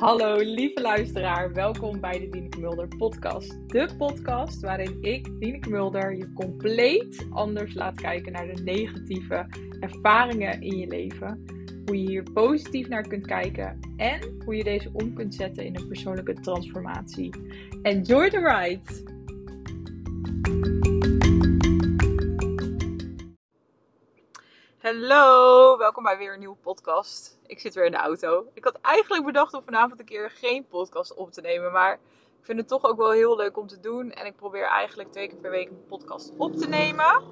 Hallo lieve luisteraar, welkom bij de Dieneke Mulder podcast. De podcast waarin ik, Dieneke Mulder, je compleet anders laat kijken naar de negatieve ervaringen in je leven. Hoe je hier positief naar kunt kijken en hoe je deze om kunt zetten in een persoonlijke transformatie. Enjoy the ride! Hallo, welkom bij weer een nieuwe podcast. Ik zit weer in de auto. Ik had eigenlijk bedacht om vanavond een keer geen podcast op te nemen, maar ik vind het toch ook wel heel leuk om te doen. En ik probeer eigenlijk twee keer per week een podcast op te nemen.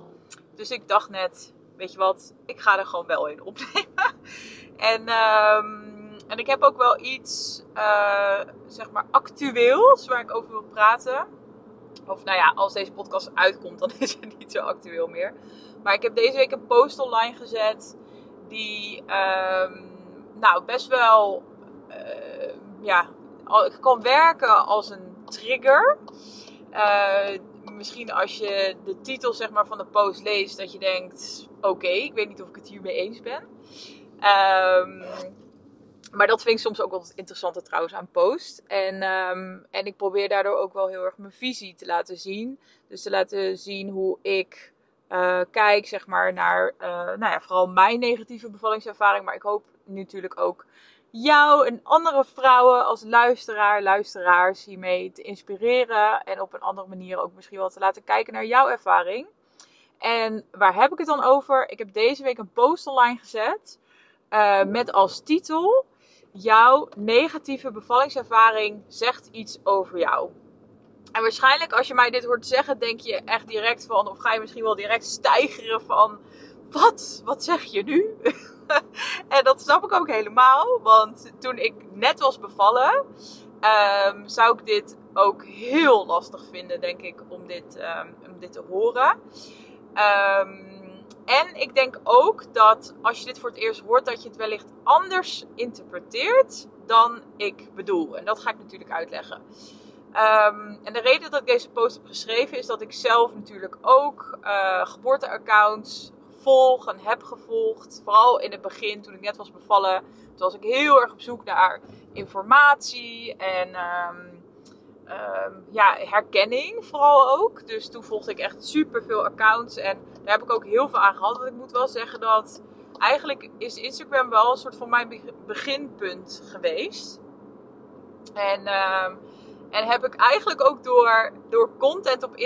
Dus ik dacht net, weet je wat, ik ga er gewoon wel in opnemen. En, um, en ik heb ook wel iets, uh, zeg maar, actueels waar ik over wil praten. Of nou ja, als deze podcast uitkomt, dan is het niet zo actueel meer. Maar ik heb deze week een post online gezet die um, nou best wel uh, ja, kan werken als een trigger. Uh, misschien als je de titel zeg maar, van de post leest, dat je denkt: oké, ik weet niet of ik het hiermee eens ben. Um, maar dat vind ik soms ook wel het interessante trouwens aan post. En, um, en ik probeer daardoor ook wel heel erg mijn visie te laten zien. Dus te laten zien hoe ik uh, kijk zeg maar, naar uh, nou ja, vooral mijn negatieve bevallingservaring. Maar ik hoop natuurlijk ook jou en andere vrouwen als luisteraar, luisteraars hiermee te inspireren. En op een andere manier ook misschien wel te laten kijken naar jouw ervaring. En waar heb ik het dan over? Ik heb deze week een post online gezet. Uh, met als titel: Jouw negatieve bevallingservaring zegt iets over jou. En waarschijnlijk als je mij dit hoort zeggen, denk je echt direct van, of ga je misschien wel direct stijgeren van, wat? Wat zeg je nu? en dat snap ik ook helemaal, want toen ik net was bevallen, um, zou ik dit ook heel lastig vinden, denk ik, om dit, um, om dit te horen. Um, en ik denk ook dat als je dit voor het eerst hoort, dat je het wellicht anders interpreteert dan ik bedoel. En dat ga ik natuurlijk uitleggen. Um, en de reden dat ik deze post heb geschreven is dat ik zelf natuurlijk ook uh, geboorteaccounts volg en heb gevolgd. Vooral in het begin, toen ik net was bevallen, toen was ik heel erg op zoek naar informatie en um, um, ja, herkenning vooral ook. Dus toen volgde ik echt super veel accounts en daar heb ik ook heel veel aan gehad. Want ik moet wel zeggen dat eigenlijk is Instagram wel een soort van mijn beginpunt geweest. En en heb ik eigenlijk ook door, door content op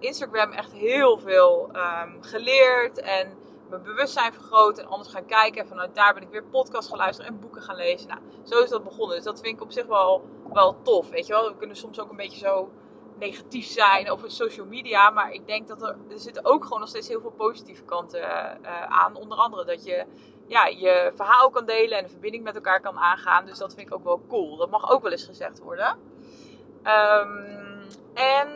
Instagram, echt heel veel um, geleerd. En mijn bewustzijn vergroot. En anders gaan kijken. En vanuit daar ben ik weer podcast gaan luisteren en boeken gaan lezen. Nou, zo is dat begonnen. Dus dat vind ik op zich wel, wel tof. Weet je wel, we kunnen soms ook een beetje zo negatief zijn over social media. Maar ik denk dat er, er zitten ook gewoon nog steeds heel veel positieve kanten uh, aan. Onder andere dat je ja, je verhaal kan delen en een verbinding met elkaar kan aangaan. Dus dat vind ik ook wel cool. Dat mag ook wel eens gezegd worden. Um, en,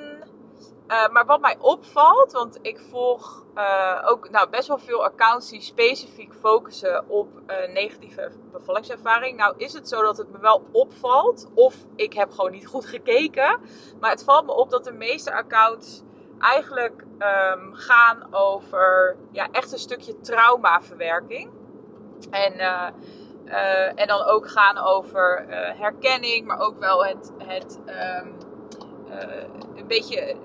uh, maar wat mij opvalt, want ik volg uh, ook nou, best wel veel accounts die specifiek focussen op uh, negatieve bevallingservaring. Nou is het zo dat het me wel opvalt, of ik heb gewoon niet goed gekeken. Maar het valt me op dat de meeste accounts eigenlijk um, gaan over ja, echt een stukje traumaverwerking. En en dan ook gaan over uh, herkenning, maar ook wel het, het um, uh, een beetje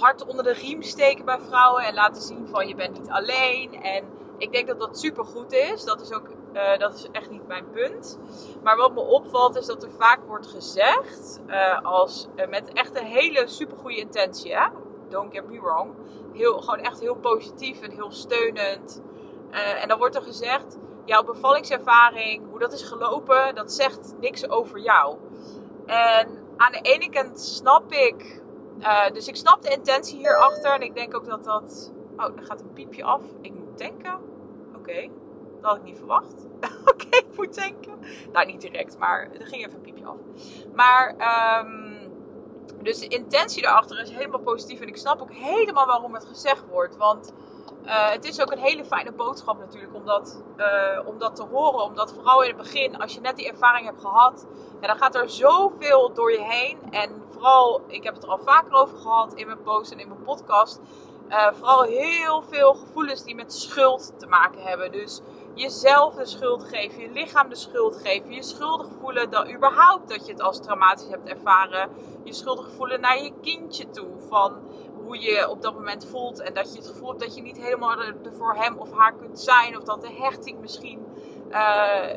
hard onder de riem steken bij vrouwen en laten zien van je bent niet alleen. En ik denk dat dat super goed is. Dat is ook dat is echt niet mijn punt. Maar wat me opvalt is dat er vaak wordt gezegd, als, met echt een hele super goede intentie, don't get me wrong, heel, gewoon echt heel positief en heel steunend. en dan wordt er gezegd jouw bevallingservaring, hoe dat is gelopen, dat zegt niks over jou. En aan de ene kant snap ik, uh, dus ik snap de intentie hierachter. En ik denk ook dat dat. Oh, er gaat een piepje af. Ik moet tanken. Oké, dat had ik niet verwacht. Oké, ik moet tanken. Nou, niet direct, maar er ging even een piepje af. Maar, um, dus de intentie daarachter is helemaal positief. En ik snap ook helemaal waarom het gezegd wordt. Want uh, het is ook een hele fijne boodschap natuurlijk om dat, uh, om dat te horen. Omdat vooral in het begin, als je net die ervaring hebt gehad, ja, dan gaat er zoveel door je heen. En vooral, ik heb het er al vaker over gehad in mijn post en in mijn podcast. Uh, vooral heel veel gevoelens die met schuld te maken hebben. Dus jezelf de schuld geven, je lichaam de schuld geven, je schuldig voelen dat überhaupt dat je het als traumatisch hebt ervaren, je schuldig voelen naar je kindje toe van hoe je op dat moment voelt en dat je het gevoel hebt dat je niet helemaal er voor hem of haar kunt zijn of dat de hechting misschien uh,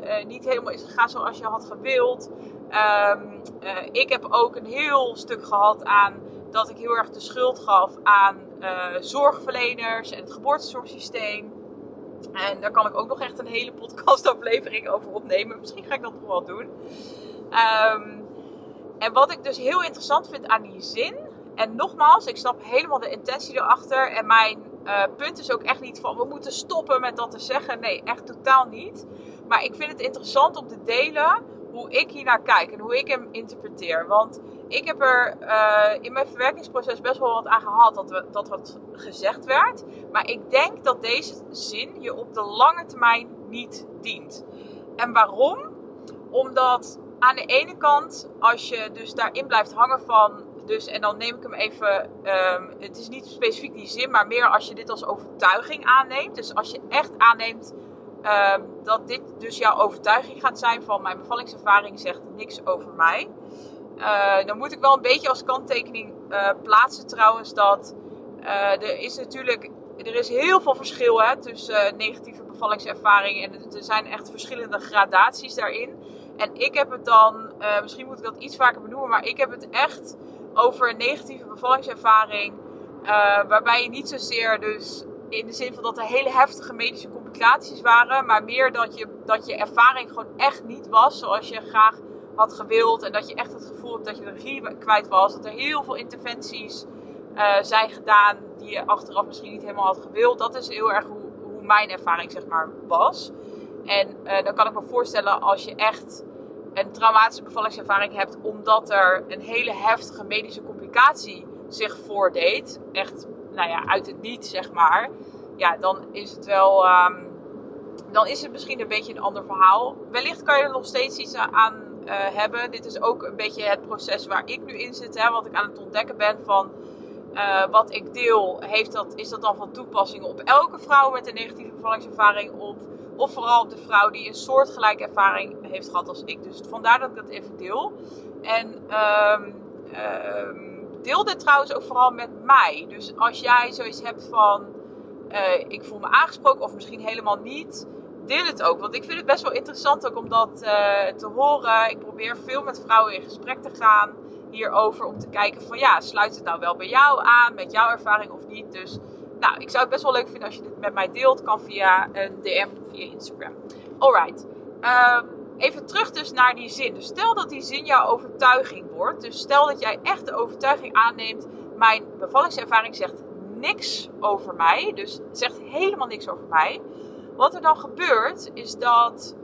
uh, niet helemaal is gegaan zoals je had gewild. Um, uh, ik heb ook een heel stuk gehad aan dat ik heel erg de schuld gaf aan zorgverleners en het geboortezorgsysteem. En daar kan ik ook nog echt een hele podcastaflevering over opnemen. Misschien ga ik dat nog wel doen. Um, en wat ik dus heel interessant vind aan die zin. En nogmaals, ik snap helemaal de intentie erachter. En mijn uh, punt is ook echt niet van we moeten stoppen met dat te zeggen. Nee, echt totaal niet. Maar ik vind het interessant om te delen hoe ik hier naar kijk en hoe ik hem interpreteer. Want ik heb er uh, in mijn verwerkingsproces best wel wat aan gehad dat, dat wat gezegd werd. Maar ik denk dat deze zin je op de lange termijn niet dient. En waarom? Omdat aan de ene kant, als je dus daarin blijft hangen van. Dus, en dan neem ik hem even. Um, het is niet specifiek die zin, maar meer als je dit als overtuiging aanneemt. Dus als je echt aanneemt um, dat dit dus jouw overtuiging gaat zijn van mijn bevallingservaring zegt niks over mij. Uh, dan moet ik wel een beetje als kanttekening uh, plaatsen trouwens dat uh, er is natuurlijk er is heel veel verschil hè, tussen negatieve bevallingservaring en er zijn echt verschillende gradaties daarin. En ik heb het dan, misschien moet ik dat iets vaker benoemen, maar ik heb het echt over een negatieve bevallingservaring. Waarbij je niet zozeer dus in de zin van dat er hele heftige medische complicaties waren, maar meer dat je, dat je ervaring gewoon echt niet was zoals je graag had gewild. En dat je echt het gevoel hebt dat je de regie kwijt was. Dat er heel veel interventies uh, zijn gedaan die je achteraf misschien niet helemaal had gewild. Dat is heel erg hoe, hoe mijn ervaring zeg maar was. En uh, dan kan ik me voorstellen als je echt een traumatische bevallingservaring hebt, omdat er een hele heftige medische complicatie zich voordeed, echt, nou ja, uit het niet zeg maar, ja, dan is het wel, um, dan is het misschien een beetje een ander verhaal. Wellicht kan je er nog steeds iets aan uh, hebben. Dit is ook een beetje het proces waar ik nu in zit, hè, wat ik aan het ontdekken ben van. Uh, wat ik deel, heeft dat, is dat dan van toepassing op elke vrouw met een negatieve bevallingservaring? Of of vooral op de vrouw die een soortgelijke ervaring heeft gehad als ik. Dus vandaar dat ik dat even deel. En um, deel dit trouwens ook vooral met mij. Dus als jij zoiets hebt van... Uh, ik voel me aangesproken of misschien helemaal niet... Deel het ook. Want ik vind het best wel interessant ook om dat uh, te horen. Ik probeer veel met vrouwen in gesprek te gaan hierover. Om te kijken van ja, sluit het nou wel bij jou aan? Met jouw ervaring of niet? Dus nou, ik zou het best wel leuk vinden als je dit met mij deelt. Kan via een DM via Instagram. Alright. Um, even terug dus naar die zin. Dus stel dat die zin jouw overtuiging wordt. Dus stel dat jij echt de overtuiging aanneemt. Mijn bevallingservaring zegt niks over mij. Dus het zegt helemaal niks over mij. Wat er dan gebeurt is dat.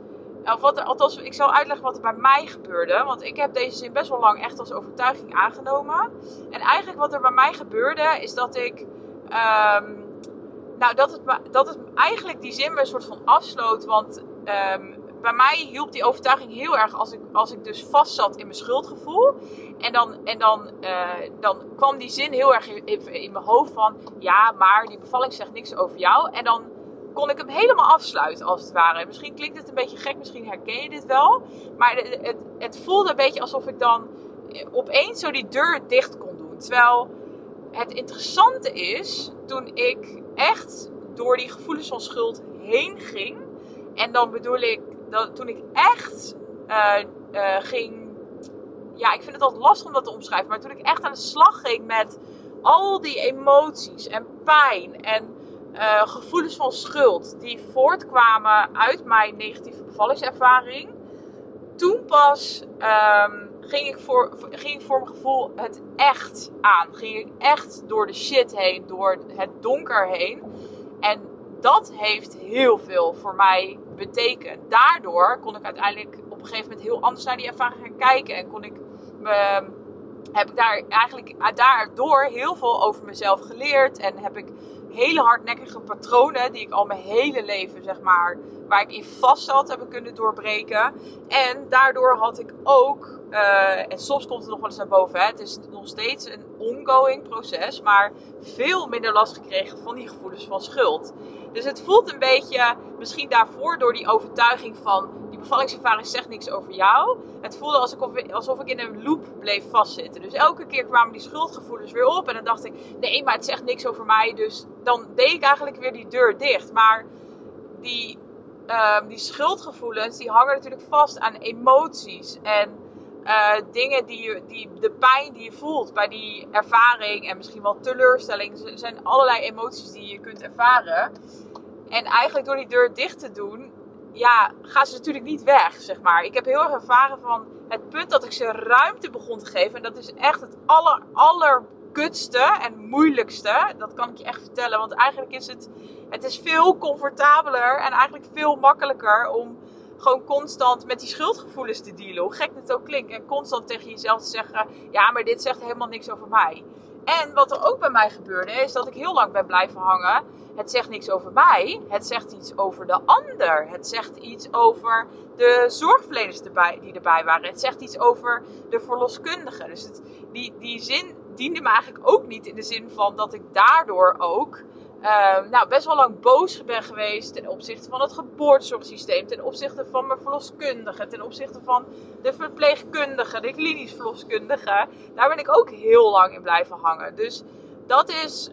Of wat er, althans, ik zal uitleggen wat er bij mij gebeurde. Want ik heb deze zin best wel lang echt als overtuiging aangenomen. En eigenlijk wat er bij mij gebeurde is dat ik Um, nou, dat het, dat het eigenlijk die zin me een soort van afsloot. Want um, bij mij hielp die overtuiging heel erg als ik, als ik dus vast zat in mijn schuldgevoel. En dan, en dan, uh, dan kwam die zin heel erg in, in, mijn hoofd van... Ja, maar die bevalling zegt niks over jou. En dan kon ik hem helemaal afsluiten, als het ware. Misschien klinkt het een beetje gek, misschien herken je dit wel. Maar het, het, voelde een beetje alsof ik dan opeens zo die deur dicht kon doen. Terwijl het interessante is, toen ik echt door die gevoelens van schuld heen ging. En dan bedoel ik, dat toen ik echt uh, uh, ging. Ja, ik vind het altijd lastig om dat te omschrijven. Maar toen ik echt aan de slag ging met al die emoties en pijn en uh, gevoelens van schuld die voortkwamen uit mijn negatieve bevallingservaring. Toen pas um, ging ik, voor, ging ik voor mijn gevoel het echt aan. Ging ik echt door de shit heen, door het donker heen. En dat heeft heel veel voor mij betekend. Daardoor kon ik uiteindelijk op een gegeven moment heel anders naar die ervaring gaan kijken. En kon ik heb ik daar eigenlijk daardoor heel veel over mezelf geleerd. En heb ik hele hardnekkige patronen die ik al mijn hele leven, zeg maar, waar ik in vast zat, hebben kunnen doorbreken. En daardoor had ik ook, uh, en soms komt het nog wel eens naar boven, hè, het is nog steeds een ongoing proces, maar veel minder last gekregen van die gevoelens van schuld. Dus het voelt een beetje, misschien daarvoor door die overtuiging van bevallingservaring zegt niks over jou. Het voelde alsof ik, alsof ik in een loop bleef vastzitten. Dus elke keer kwamen die schuldgevoelens weer op. En dan dacht ik, nee, maar het zegt niks over mij. Dus dan deed ik eigenlijk weer die deur dicht. Maar die, uh, die schuldgevoelens, die hangen natuurlijk vast aan emoties. En uh, dingen die, je, die de pijn die je voelt bij die ervaring en misschien wel teleurstelling. Zijn allerlei emoties die je kunt ervaren. En eigenlijk door die deur dicht te doen, ja, gaan ze natuurlijk niet weg, zeg maar. Ik heb heel erg ervaren van het punt dat ik ze ruimte begon te geven. En dat is echt het aller, en moeilijkste. Dat kan ik je echt vertellen. Want eigenlijk is het, het is veel comfortabeler en eigenlijk veel makkelijker om gewoon constant met die schuldgevoelens te dealen. Hoe gek dit ook klinkt. En constant tegen jezelf te zeggen: ja, maar dit zegt helemaal niks over mij. En wat er ook bij mij gebeurde, is dat ik heel lang ben blijven hangen. Het zegt niks over mij. Het zegt iets over de ander. Het zegt iets over de zorgverleners die erbij waren. Het zegt iets over de verloskundigen. Dus het, die, die zin diende me eigenlijk ook niet in de zin van dat ik daardoor ook uh, nou, best wel lang boos ben geweest ten opzichte van het geboortezorgsysteem, ten opzichte van mijn verloskundige, ten opzichte van de verpleegkundige, de klinisch verloskundige. Daar ben ik ook heel lang in blijven hangen. Dus dat is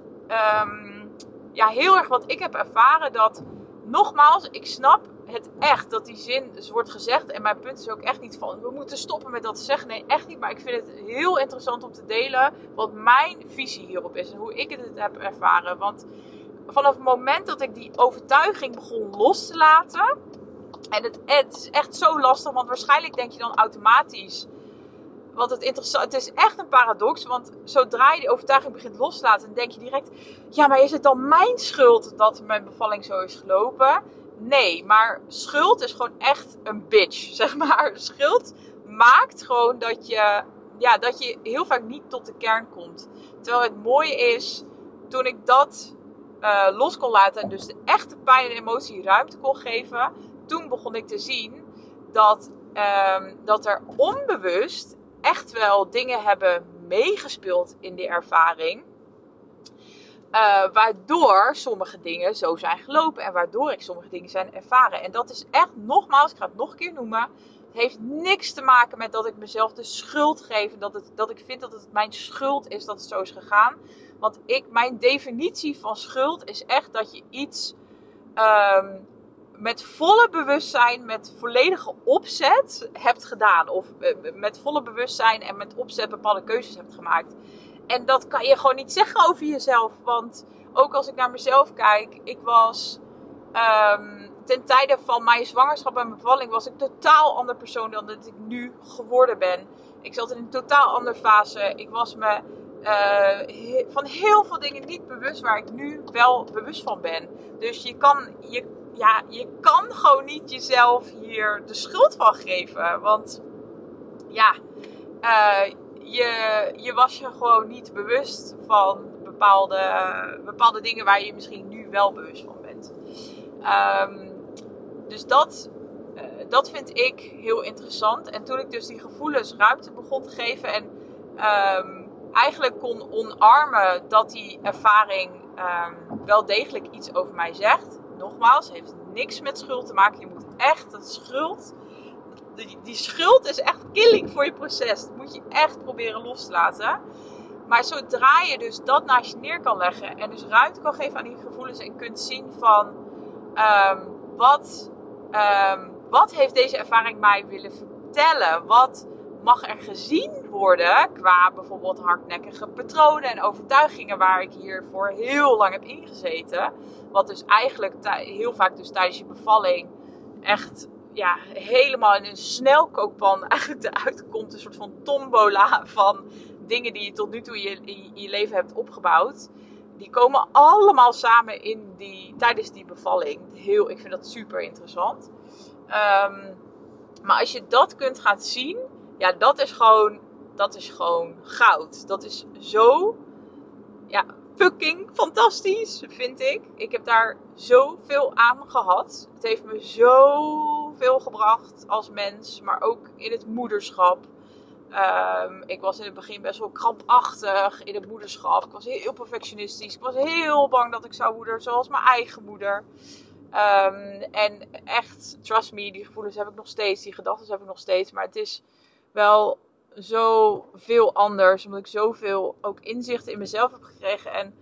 um, ja, heel erg wat ik heb ervaren. Dat nogmaals, ik snap het echt dat die zin dus wordt gezegd. En mijn punt is ook echt niet van we moeten stoppen met dat zeggen. Nee, echt niet. Maar ik vind het heel interessant om te delen wat mijn visie hierop is en hoe ik het heb ervaren. Want vanaf het moment dat ik die overtuiging begon los te laten. En het, is echt zo lastig, want waarschijnlijk denk je dan automatisch. Want het, het is echt een paradox, want zodra je die overtuiging begint los te laten, dan denk je direct: ja, maar is het dan mijn schuld dat mijn bevalling zo is gelopen? Nee, maar schuld is gewoon echt een bitch, zeg maar. Schuld maakt gewoon dat je, ja, dat je heel vaak niet tot de kern komt. Terwijl het mooie is, toen ik dat uh, los kon laten en dus de echte pijn en emotie ruimte kon geven, toen begon ik te zien dat, um, dat er onbewust echt wel dingen hebben meegespeeld in die ervaring. Uh, waardoor sommige dingen zo zijn gelopen en waardoor ik sommige dingen zijn ervaren. En dat is echt, nogmaals, ik ga het nog een keer noemen. Het heeft niks te maken met dat ik mezelf de schuld geef. Dat, het, dat ik vind dat het mijn schuld is dat het zo is gegaan. Want ik, mijn definitie van schuld is echt dat je iets um, met volle bewustzijn, met volledige opzet hebt gedaan. Of uh, met volle bewustzijn en met opzet bepaalde keuzes hebt gemaakt. En dat kan je gewoon niet zeggen over jezelf. Want ook als ik naar mezelf kijk, ik was. Um, ten tijde van mijn zwangerschap en bevalling was ik totaal ander persoon dan dat ik nu geworden ben. Ik zat in een totaal andere fase. Ik was me uh, van heel veel dingen niet bewust waar ik nu wel bewust van ben. Dus je kan, je, ja, je kan gewoon niet jezelf hier de schuld van geven. Want ja, uh, je, je was je gewoon niet bewust van bepaalde, bepaalde dingen waar je misschien nu wel bewust van bent. Um, dus dat, uh, dat vind ik heel interessant. En toen ik dus die gevoelens ruimte begon te geven en um, eigenlijk kon omarmen dat die ervaring um, wel degelijk iets over mij zegt. Nogmaals, heeft niks met schuld te maken. Je moet echt dat schuld. Die, die schuld is echt killing voor je proces. Dat moet je echt proberen los te laten. Maar zodra je dus dat naast je neer kan leggen en dus ruimte kan geven aan die gevoelens en kunt zien van um, wat, um, wat heeft deze ervaring mij willen vertellen? Wat mag er gezien worden qua bijvoorbeeld hardnekkige patronen en overtuigingen waar ik hier voor heel lang heb ingezeten. Wat dus eigenlijk heel vaak dus tijdens je bevalling echt ja, helemaal in een snelkookpan eigenlijk eruit komt. Een soort van tombola van dingen die je tot nu toe in je, je leven hebt opgebouwd. Die komen allemaal samen in die, tijdens die bevalling. Heel, ik vind dat super interessant. Um, maar als je dat kunt gaan zien, ja, dat is gewoon, dat is gewoon goud. Dat is zo ja, fucking fantastisch, vind ik. Ik heb daar zoveel aan gehad. Het heeft me zoveel gebracht als mens, maar ook in het moederschap. Ehm, ik was in het begin best wel krampachtig in het moederschap. Ik was heel perfectionistisch. Ik was heel bang dat ik zou moeder zoals mijn eigen moeder. Ehm, en echt, trust me, die gevoelens heb ik nog steeds. Die gedachten heb ik nog steeds. Maar het is wel zo veel anders. Omdat ik zoveel ook inzichten in mezelf heb gekregen. En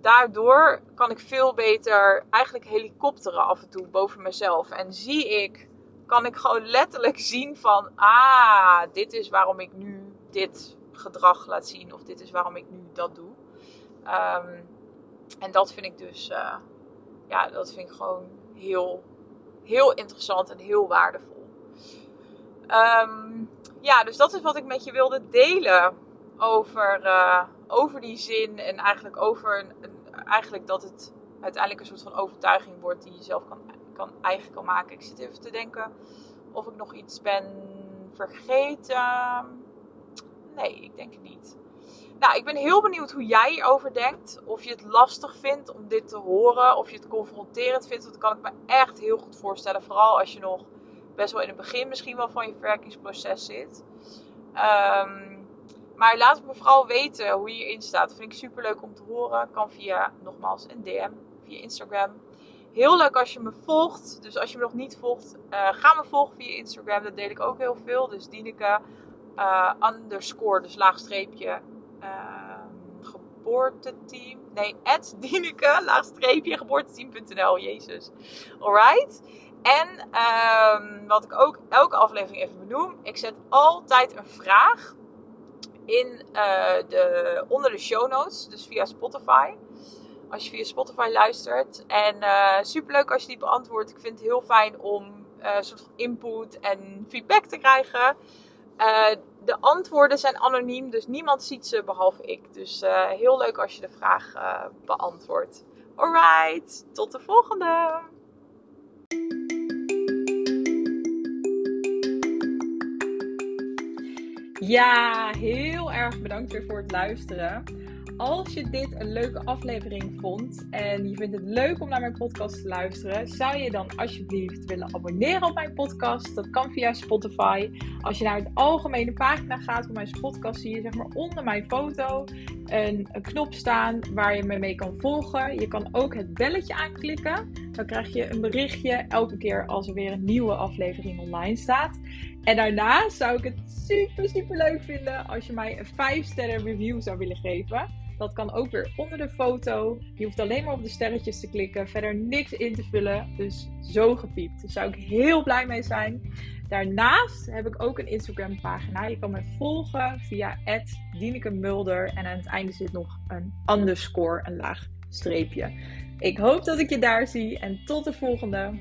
daardoor kan ik veel beter eigenlijk helikopteren af en toe boven mezelf. En zie ik, kan ik gewoon letterlijk zien van... Ah, dit is waarom ik nu dit gedrag laat zien. Of dit is waarom ik nu dat doe. Ehm, en dat vind ik dus... Uh, ja, dat vind ik gewoon heel, heel interessant en heel waardevol. Um, ja, dus dat is wat ik met je wilde delen over, uh, over die zin en eigenlijk over een, eigenlijk dat het uiteindelijk een soort van overtuiging wordt die je zelf kan, kan eigen kan maken. Ik zit even te denken of ik nog iets ben vergeten. Nee, ik denk het niet. Nou, ik ben heel benieuwd hoe jij hierover denkt. Of je het lastig vindt om dit te horen. Of je het confronterend vindt. Dat kan ik me echt heel goed voorstellen. Vooral als je nog best wel in het begin misschien wel van je verwerkingsproces zit. Um, maar laat me vooral weten hoe je hierin staat. Dat vind ik super leuk om te horen. Kan via, nogmaals, een DM. Via Instagram. Heel leuk als je me volgt. Dus als je me nog niet volgt, uh, ga me volgen via Instagram. Dat deel ik ook heel veel. Dus Dieneke uh, underscore, dus laagstreepje uh, geboorteteam. Nee, at Dieneke, laagstreepje geboorteteam.nl. Jezus. Alright. En um, wat ik ook elke aflevering even benoem. Ik zet altijd een vraag in, uh, de, onder de show notes. Dus via Spotify. Als je via Spotify luistert. En uh, superleuk als je die beantwoordt. Ik vind het heel fijn om een soort van input en feedback te krijgen. de antwoorden zijn anoniem, dus niemand ziet ze behalve ik. Dus heel leuk als je de vraag beantwoordt. Alright, tot de volgende! Ja, heel erg bedankt weer voor het luisteren. Als je dit een leuke aflevering vond en je vindt het leuk om naar mijn podcast te luisteren, zou je dan alsjeblieft willen abonneren op mijn podcast? Dat kan via Spotify. Als je naar de algemene pagina gaat van mijn podcast, zie je zeg maar onder mijn foto een, knop staan waar je me mee kan volgen. Je kan ook het belletje aanklikken. Dan krijg je een berichtje elke keer als er weer een nieuwe aflevering online staat. En daarna zou ik het super, super leuk vinden als je mij een 5 sterren review zou willen geven. Dat kan ook weer onder de foto. Je hoeft alleen maar op de sterretjes te klikken. Verder niks in te vullen. Dus zo gepiept. Daar zou ik heel blij mee zijn. Daarnaast heb ik ook een Instagram pagina. Je kan me volgen via Dieneke Mulder. En aan het einde zit nog een underscore, een laag streepje. Ik hoop dat ik je daar zie. En tot de volgende.